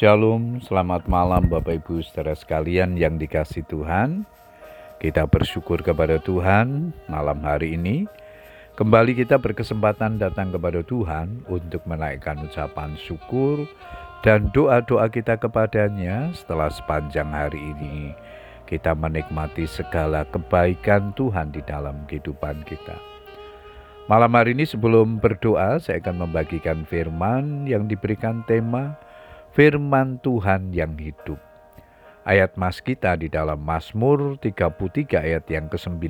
Shalom, selamat malam Bapak Ibu saudara sekalian yang dikasih Tuhan. Kita bersyukur kepada Tuhan malam hari ini. Kembali kita berkesempatan datang kepada Tuhan untuk menaikkan ucapan syukur dan doa-doa kita kepadanya setelah sepanjang hari ini kita menikmati segala kebaikan Tuhan di dalam kehidupan kita. Malam hari ini sebelum berdoa saya akan membagikan firman yang diberikan tema firman Tuhan yang hidup. Ayat mas kita di dalam Mazmur 33 ayat yang ke-9,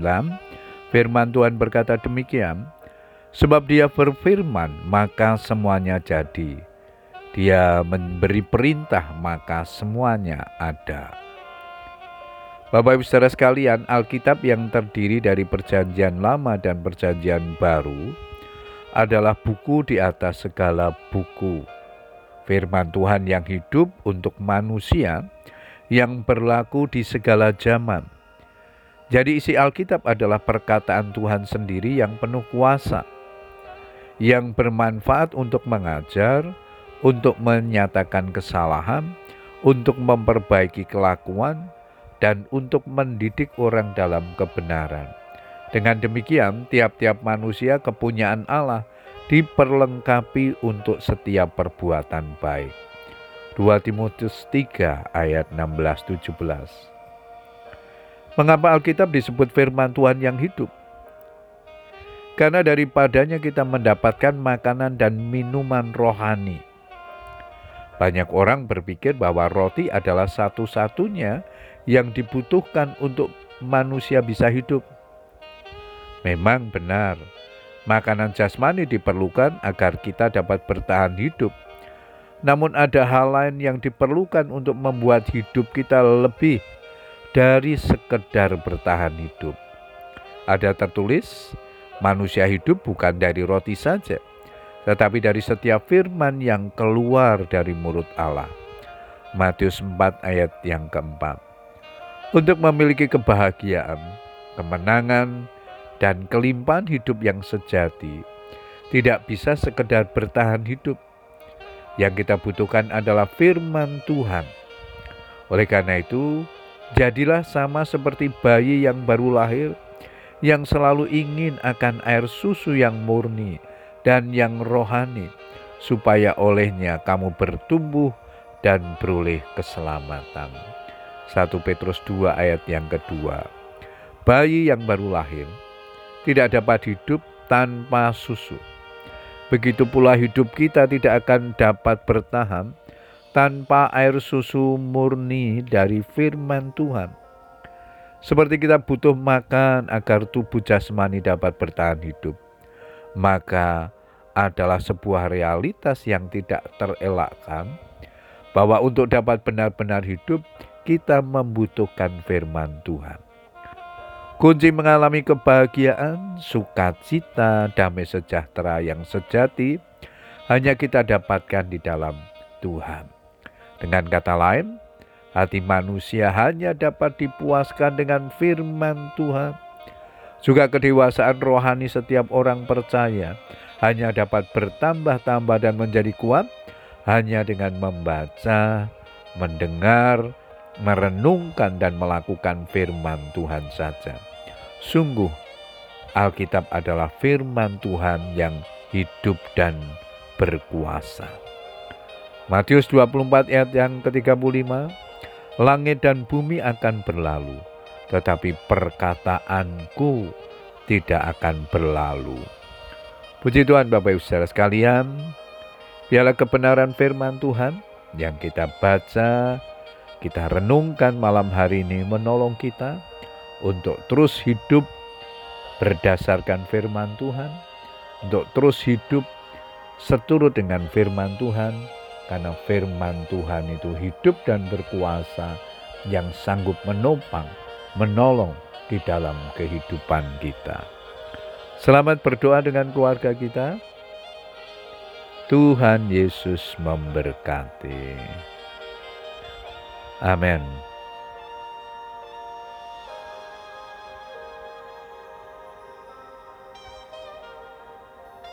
firman Tuhan berkata demikian, Sebab dia berfirman, maka semuanya jadi. Dia memberi perintah, maka semuanya ada. Bapak Ibu saudara sekalian, Alkitab yang terdiri dari perjanjian lama dan perjanjian baru adalah buku di atas segala buku firman Tuhan yang hidup untuk manusia yang berlaku di segala zaman. Jadi isi Alkitab adalah perkataan Tuhan sendiri yang penuh kuasa, yang bermanfaat untuk mengajar, untuk menyatakan kesalahan, untuk memperbaiki kelakuan, dan untuk mendidik orang dalam kebenaran. Dengan demikian, tiap-tiap manusia kepunyaan Allah diperlengkapi untuk setiap perbuatan baik. 2 Timotius 3 ayat 16-17 Mengapa Alkitab disebut firman Tuhan yang hidup? Karena daripadanya kita mendapatkan makanan dan minuman rohani. Banyak orang berpikir bahwa roti adalah satu-satunya yang dibutuhkan untuk manusia bisa hidup. Memang benar, Makanan jasmani diperlukan agar kita dapat bertahan hidup. Namun ada hal lain yang diperlukan untuk membuat hidup kita lebih dari sekedar bertahan hidup. Ada tertulis, manusia hidup bukan dari roti saja, tetapi dari setiap firman yang keluar dari mulut Allah. Matius 4 ayat yang keempat. Untuk memiliki kebahagiaan, kemenangan, dan kelimpahan hidup yang sejati tidak bisa sekedar bertahan hidup. Yang kita butuhkan adalah firman Tuhan. Oleh karena itu, jadilah sama seperti bayi yang baru lahir yang selalu ingin akan air susu yang murni dan yang rohani, supaya olehnya kamu bertumbuh dan beroleh keselamatan. 1 Petrus 2 ayat yang kedua. Bayi yang baru lahir tidak dapat hidup tanpa susu. Begitu pula hidup kita tidak akan dapat bertahan tanpa air susu murni dari firman Tuhan. Seperti kita butuh makan agar tubuh jasmani dapat bertahan hidup, maka adalah sebuah realitas yang tidak terelakkan bahwa untuk dapat benar-benar hidup, kita membutuhkan firman Tuhan. Kunci mengalami kebahagiaan, sukacita, damai sejahtera yang sejati hanya kita dapatkan di dalam Tuhan. Dengan kata lain, hati manusia hanya dapat dipuaskan dengan firman Tuhan. Juga kedewasaan rohani setiap orang percaya hanya dapat bertambah-tambah dan menjadi kuat hanya dengan membaca, mendengar, merenungkan dan melakukan firman Tuhan saja. Sungguh, Alkitab adalah firman Tuhan yang hidup dan berkuasa. Matius 24 ayat yang ke-35, Langit dan bumi akan berlalu, tetapi perkataanku tidak akan berlalu. Puji Tuhan Bapak Ibu Saudara sekalian, biarlah kebenaran firman Tuhan yang kita baca, kita renungkan malam hari ini menolong kita untuk terus hidup berdasarkan firman Tuhan, untuk terus hidup seturut dengan firman Tuhan, karena firman Tuhan itu hidup dan berkuasa yang sanggup menopang, menolong di dalam kehidupan kita. Selamat berdoa dengan keluarga kita. Tuhan Yesus memberkati. Amin.